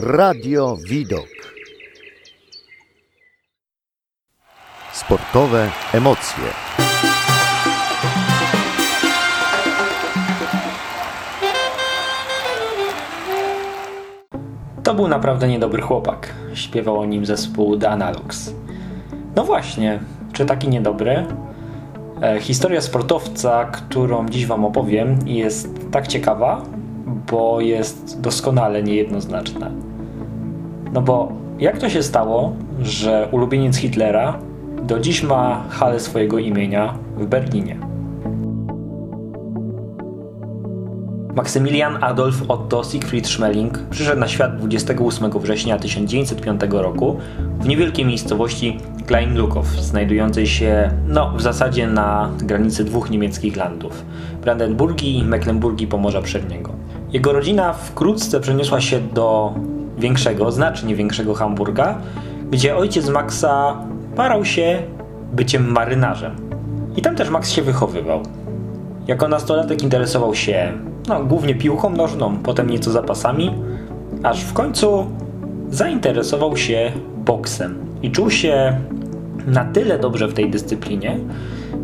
Radio Widok. Sportowe emocje. To był naprawdę niedobry chłopak. Śpiewał o nim zespół The Analogs. No właśnie, czy taki niedobry? E, historia sportowca, którą dziś Wam opowiem, jest tak ciekawa, bo jest doskonale niejednoznaczna. No bo jak to się stało, że ulubieniec Hitlera do dziś ma halę swojego imienia w Berlinie? Maksymilian Adolf Otto Siegfried Schmeling przyszedł na świat 28 września 1905 roku w niewielkiej miejscowości Kleinlukow, znajdującej się no, w zasadzie na granicy dwóch niemieckich landów Brandenburgii i Mecklenburgii Pomorza Przedniego. Jego rodzina wkrótce przeniosła się do większego, znacznie większego Hamburga, gdzie ojciec Maxa parał się byciem marynarzem. I tam też Max się wychowywał. Jako nastolatek interesował się no, głównie piłką nożną, potem nieco zapasami, aż w końcu zainteresował się boksem i czuł się na tyle dobrze w tej dyscyplinie,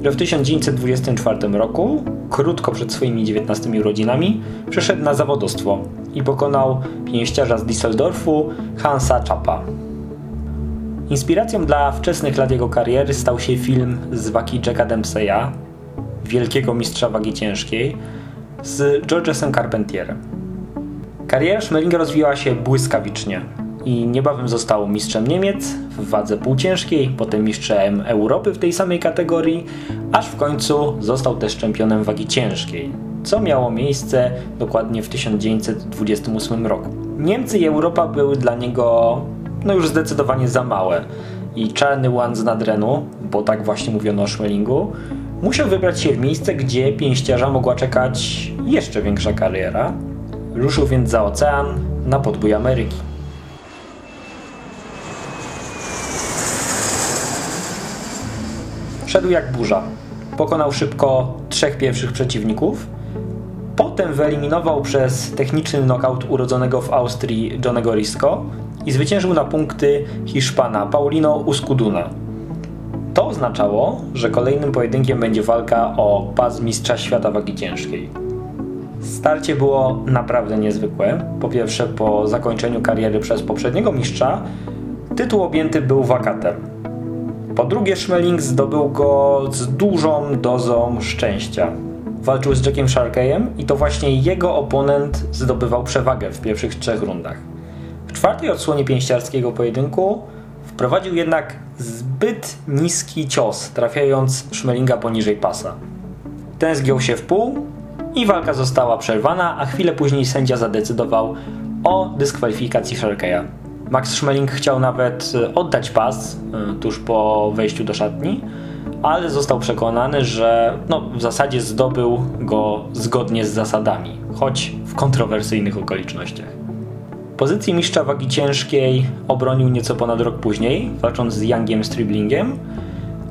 że w 1924 roku, krótko przed swoimi 19 urodzinami, przeszedł na zawodostwo i pokonał pięściarza z Düsseldorfu Hansa Czapa. Inspiracją dla wczesnych lat jego kariery stał się film z waki Jacka Dempseya, wielkiego mistrza wagi ciężkiej, z Georgesem Carpentierem. Kariera Schmelinga rozwijała się błyskawicznie i niebawem został mistrzem Niemiec w wadze półciężkiej, potem mistrzem Europy w tej samej kategorii, aż w końcu został też czempionem wagi ciężkiej, co miało miejsce dokładnie w 1928 roku. Niemcy i Europa były dla niego no już zdecydowanie za małe i czarny łan z nadrenu, bo tak właśnie mówiono o Schmelingu, musiał wybrać się w miejsce, gdzie pięściarza mogła czekać jeszcze większa kariera. Ruszył więc za ocean na podbój Ameryki. Szedł jak burza. Pokonał szybko trzech pierwszych przeciwników. Potem wyeliminował przez techniczny knockout urodzonego w Austrii Johnego Risco i zwyciężył na punkty Hiszpana Paulino Uscuduna. To oznaczało, że kolejnym pojedynkiem będzie walka o pas mistrza świata wagi ciężkiej. Starcie było naprawdę niezwykłe. Po pierwsze, po zakończeniu kariery przez poprzedniego mistrza, tytuł objęty był wakatem. Po drugie, Schmeling zdobył go z dużą dozą szczęścia. Walczył z Jackiem Sharkeyem i to właśnie jego oponent zdobywał przewagę w pierwszych trzech rundach. W czwartej odsłonie pięściarskiego pojedynku wprowadził jednak zbyt niski cios, trafiając Schmelinga poniżej pasa. Ten zgiął się w pół i walka została przerwana, a chwilę później sędzia zadecydował o dyskwalifikacji Sharkeya. Max Schmeling chciał nawet e, oddać pas e, tuż po wejściu do szatni, ale został przekonany, że no, w zasadzie zdobył go zgodnie z zasadami, choć w kontrowersyjnych okolicznościach. Pozycję mistrza wagi ciężkiej obronił nieco ponad rok później, walcząc z Youngiem Striblingiem,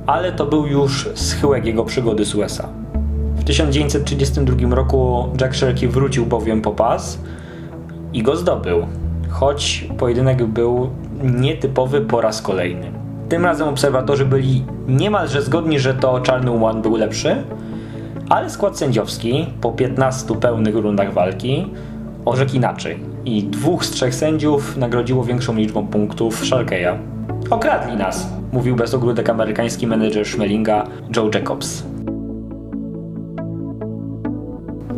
ale to był już schyłek jego przygody z USA. W 1932 roku Jack Sherky wrócił bowiem po pas i go zdobył, choć pojedynek był nietypowy po raz kolejny. Tym razem obserwatorzy byli niemalże zgodni, że to Czarny One był lepszy, ale skład sędziowski po 15 pełnych rundach walki orzekł inaczej i dwóch z trzech sędziów nagrodziło większą liczbą punktów Sharkeya. Okradli nas, mówił bez ogródek amerykański menedżer Schmelinga Joe Jacobs.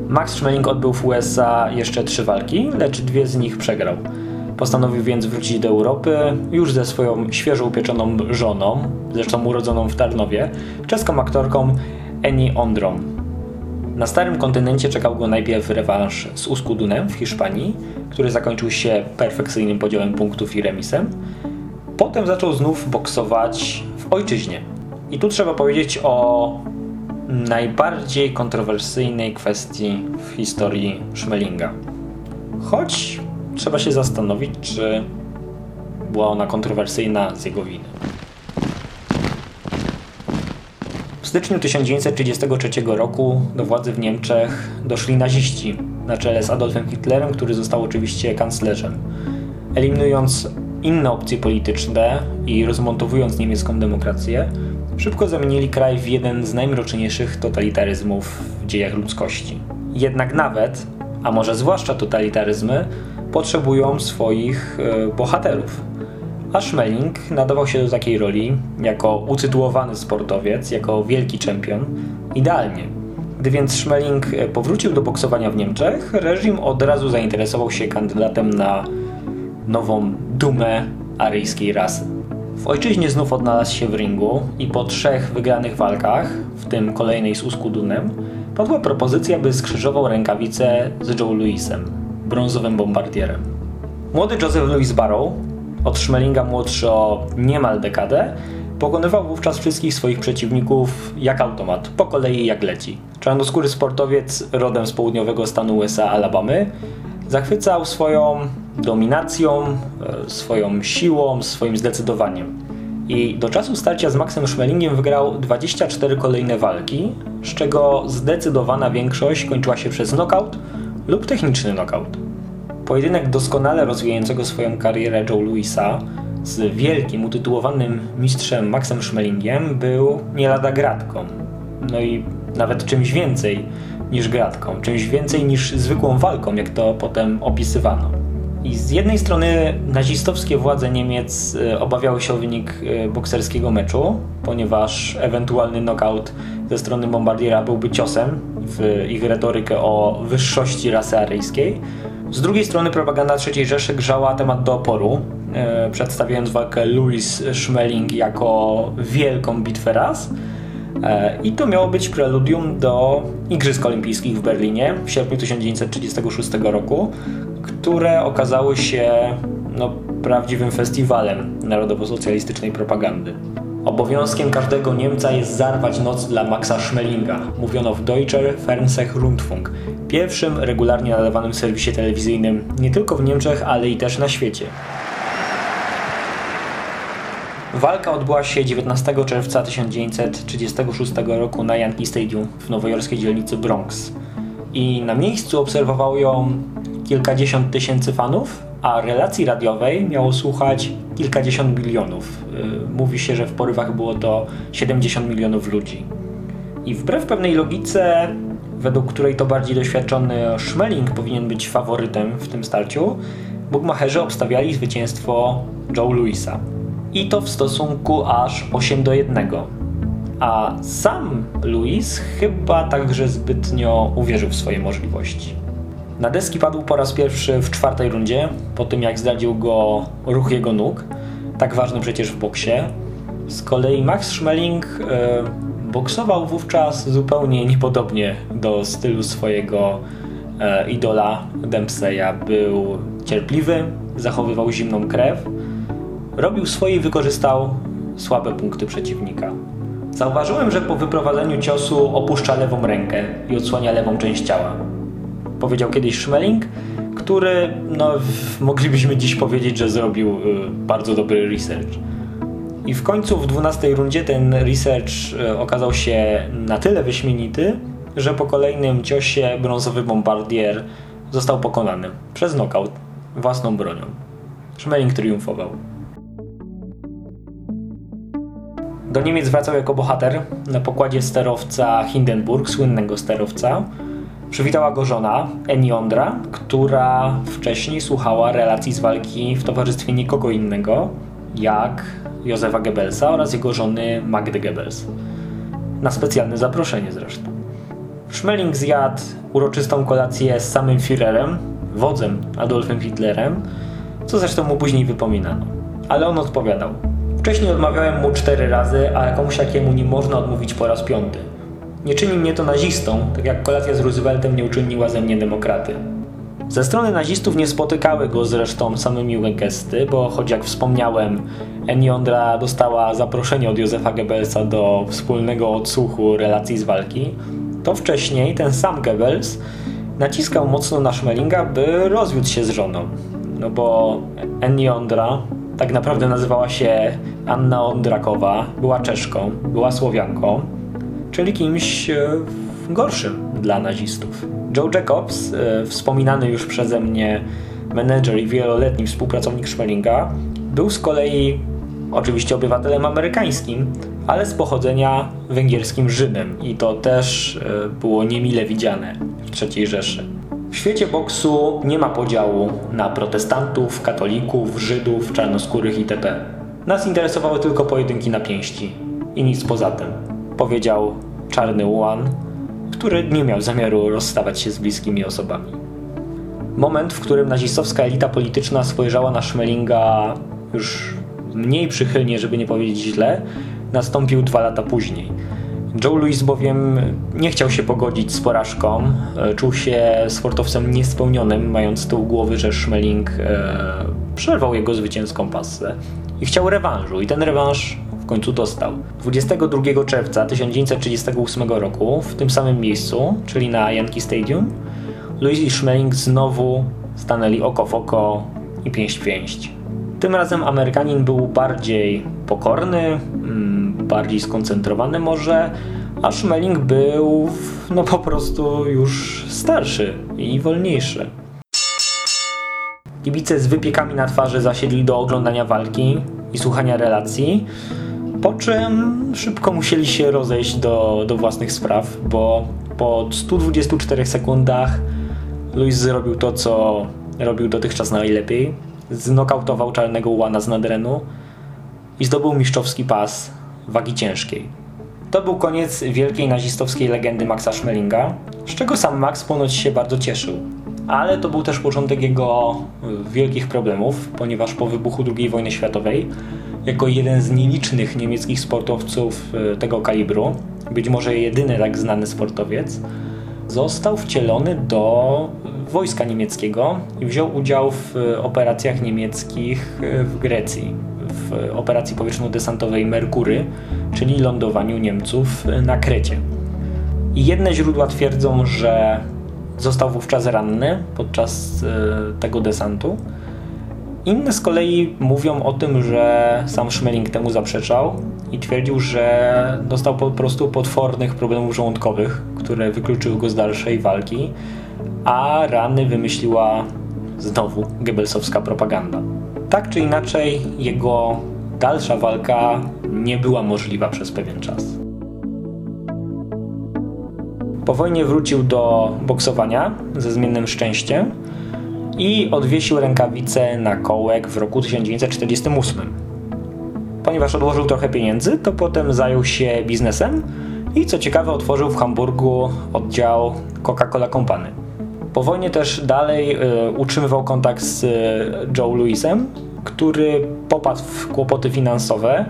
Max Schmeling odbył w USA jeszcze trzy walki, lecz dwie z nich przegrał. Postanowił więc wrócić do Europy już ze swoją świeżo upieczoną żoną, zresztą urodzoną w Tarnowie, czeską aktorką Annie Ondrą. Na starym kontynencie czekał go najpierw rewanż z Uskudunem w Hiszpanii, który zakończył się perfekcyjnym podziałem punktów i remisem. Potem zaczął znów boksować w ojczyźnie. I tu trzeba powiedzieć o najbardziej kontrowersyjnej kwestii w historii Schmelinga. Choć trzeba się zastanowić, czy była ona kontrowersyjna z jego winy. W styczniu 1933 roku do władzy w Niemczech doszli naziści na czele z Adolfem Hitlerem, który został oczywiście kanclerzem. eliminując inne opcje polityczne i rozmontowując niemiecką demokrację, szybko zamienili kraj w jeden z najmroczniejszych totalitaryzmów w dziejach ludzkości. Jednak nawet, a może zwłaszcza totalitaryzmy, potrzebują swoich e, bohaterów. A Schmeling nadawał się do takiej roli jako utytułowany sportowiec, jako wielki czempion, idealnie. Gdy więc Schmeling e, powrócił do boksowania w Niemczech, reżim od razu zainteresował się kandydatem na nową dumę aryjskiej rasy. W ojczyźnie znów odnalazł się w ringu i po trzech wygranych walkach, w tym kolejnej z Uskudunem, padła propozycja, by skrzyżował rękawice z Joe Louisem, brązowym bombardierem. Młody Joseph Louis Barrow, od Schmelinga młodszy o niemal dekadę, pokonywał wówczas wszystkich swoich przeciwników jak automat, po kolei jak leci. Czarnoskóry sportowiec rodem z południowego stanu USA Alabamy zachwycał swoją dominacją, e, swoją siłą, swoim zdecydowaniem. I do czasu starcia z Maxem Schmelingiem wygrał 24 kolejne walki, z czego zdecydowana większość kończyła się przez knockout lub techniczny knockout. Pojedynek doskonale rozwijającego swoją karierę Joe Louisa z wielkim, utytułowanym mistrzem Maxem Schmelingiem był nie lada gratką. No i nawet czymś więcej niż gratką, czymś więcej niż zwykłą walką, jak to potem opisywano. I z jednej strony nazistowskie władze Niemiec e, obawiały się o wynik e, bokserskiego meczu, ponieważ ewentualny knockout ze strony Bombardiera byłby ciosem w ich retorykę o wyższości rasy aryjskiej. Z drugiej strony propaganda III Rzeszy grzała temat do oporu, e, przedstawiając walkę Louis Schmeling jako wielką bitwę ras. I to miało być preludium do Igrzysk Olimpijskich w Berlinie w sierpniu 1936 roku, które okazały się no, prawdziwym festiwalem narodowo-socjalistycznej propagandy. Obowiązkiem każdego Niemca jest zarwać noc dla Maxa Schmelinga, mówiono w Deutscher Fernseh Rundfunk, pierwszym regularnie nadawanym serwisie telewizyjnym nie tylko w Niemczech, ale i też na świecie. Walka odbyła się 19 czerwca 1936 roku na Yankee Stadium w nowojorskiej dzielnicy Bronx. I na miejscu obserwował ją kilkadziesiąt tysięcy fanów, a relacji radiowej miało słuchać kilkadziesiąt milionów. Y, mówi się, że w porywach było to 70 milionów ludzi. I wbrew pewnej logice, według której to bardziej doświadczony Schmeling powinien być faworytem w tym starciu, Bugmacherzy obstawiali zwycięstwo Joe Louisa. I to w stosunku aż 8 do 1. A sam Louis chyba także zbytnio uwierzył w swoje możliwości. Na deski padł po raz pierwszy w czwartej rundzie, po tym jak zdradził go ruch jego nóg, tak ważny przecież w boksie. Z kolei Max Schmeling e, boksował wówczas zupełnie niepodobnie do stylu swojego e, idola Dempseya. Był cierpliwy, zachowywał zimną krew, robił swoje i wykorzystał słabe punkty przeciwnika. Zauważyłem, że po wyprowadzeniu ciosu opuszcza lewą rękę i odsłania lewą część ciała powiedział kiedyś Schmeling, który no, moglibyśmy dziś powiedzieć, że zrobił y, bardzo dobry research. I w końcu w 12 rundzie ten research y, okazał się na tyle wyśmienity, że po kolejnym ciosie brązowy bombardier został pokonany przez knockout własną bronią. Schmeling triumfował. Do Niemiec wracał jako bohater na pokładzie sterowca Hindenburg, słynnego sterowca, Przywitała go żona, Eniondra, która wcześniej słuchała relacji z walki w towarzystwie nikogo innego, jak Józefa Goebbelsa oraz jego żony Magdy Goebbels. Na specjalne zaproszenie zresztą. Schmeling zjadł uroczystą kolację z samym Führerem, wodzem Adolfem Hitlerem, co zresztą mu później wypominano. Ale on odpowiadał. Wcześniej odmawiałem mu cztery razy, a jakąś jakiemu nie można odmówić po raz piąty. Nie czyni mnie to nazistą, tak jak kolacja z Rooseveltem nie uczyniła ze mnie demokraty. Ze strony nazistów nie spotykały go zresztą same miłe gesty, bo choć jak wspomniałem, Eniondra dostała zaproszenie od Józefa Goebbelsa do wspólnego odsłuchu relacji z walki, to wcześniej ten sam Goebbels naciskał mocno na Schmelinga, by rozwiódł się z żoną. No bo Eniondra tak naprawdę nazywała się Anna Ondrakowa, była Czeszką, była Słowianką, czyli kimś e, gorszym dla nazistów. Joe Jacobs, e, wspominany już przeze mnie menedżer i wieloletni współpracownik Schmelinga, był z kolei oczywiście obywatelem amerykańskim, ale z pochodzenia węgierskim Żydem i to też e, było niemile widziane w III Rzeszy. W świecie boksu nie ma podziału na protestantów, katolików, Żydów, czarnoskórych itp. Nas interesowały tylko pojedynki na pięści i nic poza tym, powiedział czarny Ułan, który nie miał zamiaru rozstawać się z bliskimi osobami. Moment, w którym nazistowska elita polityczna spojrzała na Schmelinga już mniej przychylnie, żeby nie powiedzieć źle, nastąpił dwa lata później. Joe Louis bowiem nie chciał się pogodzić z porażką, e, czuł się sportowcem niespełnionym, mając z tyłu głowy, że Schmeling e, przerwał jego zwycięską pasę i chciał rewanżu i ten rewanż w końcu dostał. 22 czerwca 1938 roku w tym samym miejscu, czyli na Yankee Stadium, Louis i Schmeling znowu stanęli oko w oko i pięść w pięść. Tym razem Amerykanin był bardziej pokorny, mm, bardziej skoncentrowany może, a Schmeling był no po prostu już starszy i wolniejszy. Kibice z wypiekami na twarzy zasiedli do oglądania walki i słuchania relacji, po czym szybko musieli się rozejść do, do własnych spraw, bo po 124 sekundach Luis zrobił to, co robił dotychczas najlepiej. Znokautował czarnego łana z nadrenu i zdobył mistrzowski pas wagi ciężkiej. To był koniec wielkiej nazistowskiej legendy Maxa Schmelinga, z czego sam Max ponoć się bardzo cieszył. Ale to był też początek jego wielkich problemów, ponieważ po wybuchu II wojny światowej, jako jeden z nielicznych niemieckich sportowców e, tego kalibru, być może jedyny tak znany sportowiec, został wcielony do wojska niemieckiego i wziął udział w operacjach niemieckich w Grecji, w operacji powietrzno-desantowej Merkury, czyli lądowaniu Niemców na Krecie. I jedne źródła twierdzą, że został wówczas ranny podczas e, tego desantu. Inne z kolei mówią o tym, że sam Schmeling temu zaprzeczał i twierdził, że dostał po prostu potwornych problemów żołądkowych, które wykluczyły go z dalszej walki, a rany wymyśliła znowu Goebbelsowska propaganda. Tak czy inaczej, jego dalsza walka nie była możliwa przez pewien czas. Po wojnie wrócił do boksowania ze zmiennym szczęściem i odwiesił rękawice na kołek w roku 1948. Ponieważ odłożył trochę pieniędzy, to potem zajął się biznesem i co ciekawe otworzył w Hamburgu oddział Coca-Cola Company. Po wojnie też dalej y, utrzymywał kontakt z y, Joe Louisem, który popadł w kłopoty finansowe,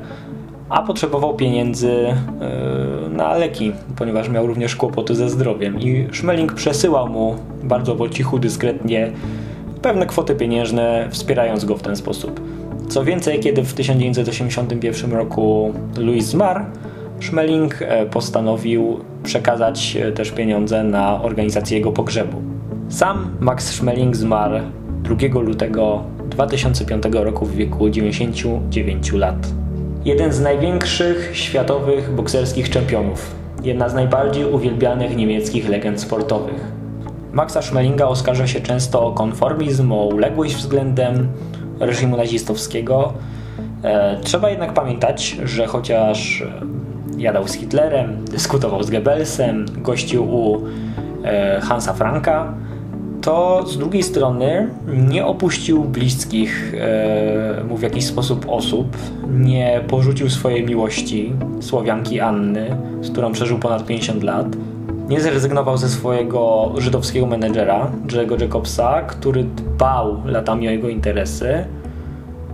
a potrzebował pieniędzy y, na leki, ponieważ miał również kłopoty ze zdrowiem. I Schmeling przesyłał mu bardzo po cichu, dyskretnie pewne kwoty pieniężne, wspierając go w ten sposób. Co więcej, kiedy w 1981 roku Louis zmarł, Schmeling e, postanowił przekazać e, też pieniądze na organizację jego pogrzebu. Sam Max Schmeling zmarł 2 lutego 2005 roku w wieku 99 lat. Jeden z największych światowych bokserskich czempionów, jedna z najbardziej uwielbianych niemieckich legend sportowych. Maxa Schmelinga oskarża się często o konformizm, o uległość względem reżimu nazistowskiego. E, trzeba jednak pamiętać, że chociaż jadał z Hitlerem, dyskutował z Goebbelsem, gościł u e, Hansa Franka, to z drugiej strony nie opuścił bliskich e, mu w jakiś sposób osób, nie porzucił swojej miłości, Słowianki Anny, z którą przeżył ponad 50 lat. Nie zrezygnował ze swojego żydowskiego menedżera, Jerego Jacobsa, który dbał latami o jego interesy.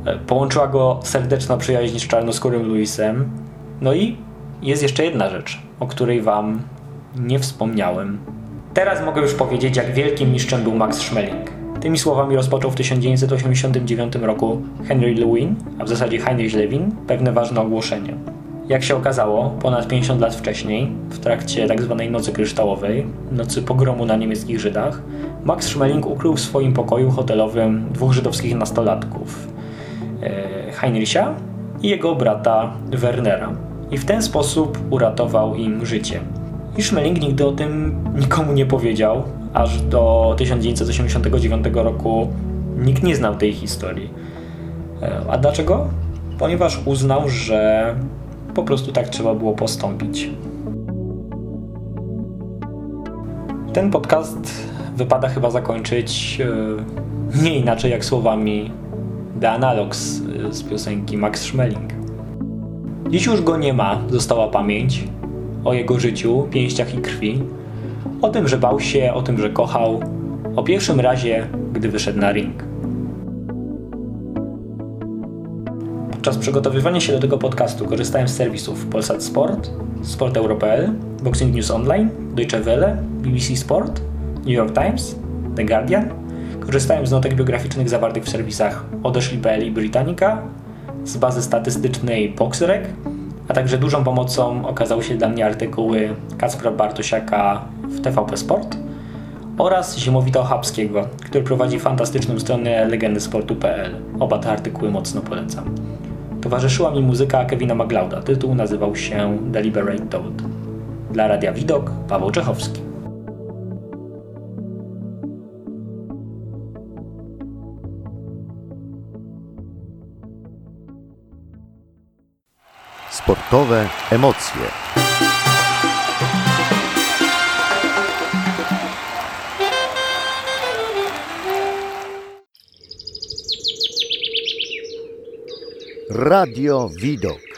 E, połączyła go serdeczna przyjaźń z czarnoskórym Louisem. No i jest jeszcze jedna rzecz, o której Wam nie wspomniałem. Teraz mogę już powiedzieć, jak wielkim mistrzem był Max Schmeling. Tymi słowami rozpoczął w 1989 roku Henry Lewin, a w zasadzie Heinrich Lewin, pewne ważne ogłoszenie. Jak się okazało, ponad 50 lat wcześniej, w trakcie tzw. Tak Nocy Kryształowej, nocy pogromu na niemieckich Żydach, Max Schmeling ukrył w swoim pokoju hotelowym dwóch żydowskich nastolatków, e, Heinricha i jego brata Wernera. I w ten sposób uratował im życie. I Schmeling nigdy o tym nikomu nie powiedział, aż do 1989 roku, Nikt nie znał tej historii. E, A dlaczego? Ponieważ uznał, że po prostu tak trzeba było postąpić. Ten podcast wypada chyba zakończyć e, nie inaczej jak słowami The Analogs e, z piosenki Max Schmeling. Dziś już go nie ma, została pamięć o jego życiu, pięściach i krwi, o tym, że bał się, o tym, że kochał, o pierwszym razie, gdy wyszedł na ring. Podczas przygotowywania się do tego podcastu korzystałem z serwisów Polsat Sport, Sport Euro.pl, Boxing News Online, Deutsche Welle, BBC Sport, New York Times, The Guardian. Korzystałem z notek biograficznych zawartych w serwisach Odeszli.pl i Britannica, z bazy statystycznej Boxrec, a także dużą pomocą okazały się dla mnie artykuły Kacpra Bartosiaka w TVP Sport oraz Ziemowita Ochabskiego, który prowadzi fantastyczną stronę legendysportu.pl. Oba te artykuły mocno polecam. Towarzyszyła mi muzyka Kevina Maglauda. Tytuł nazywał się Deliberate Toad. Dla Radia Widok Paweł Czechowski. Sportowe emocje. Radio Widok.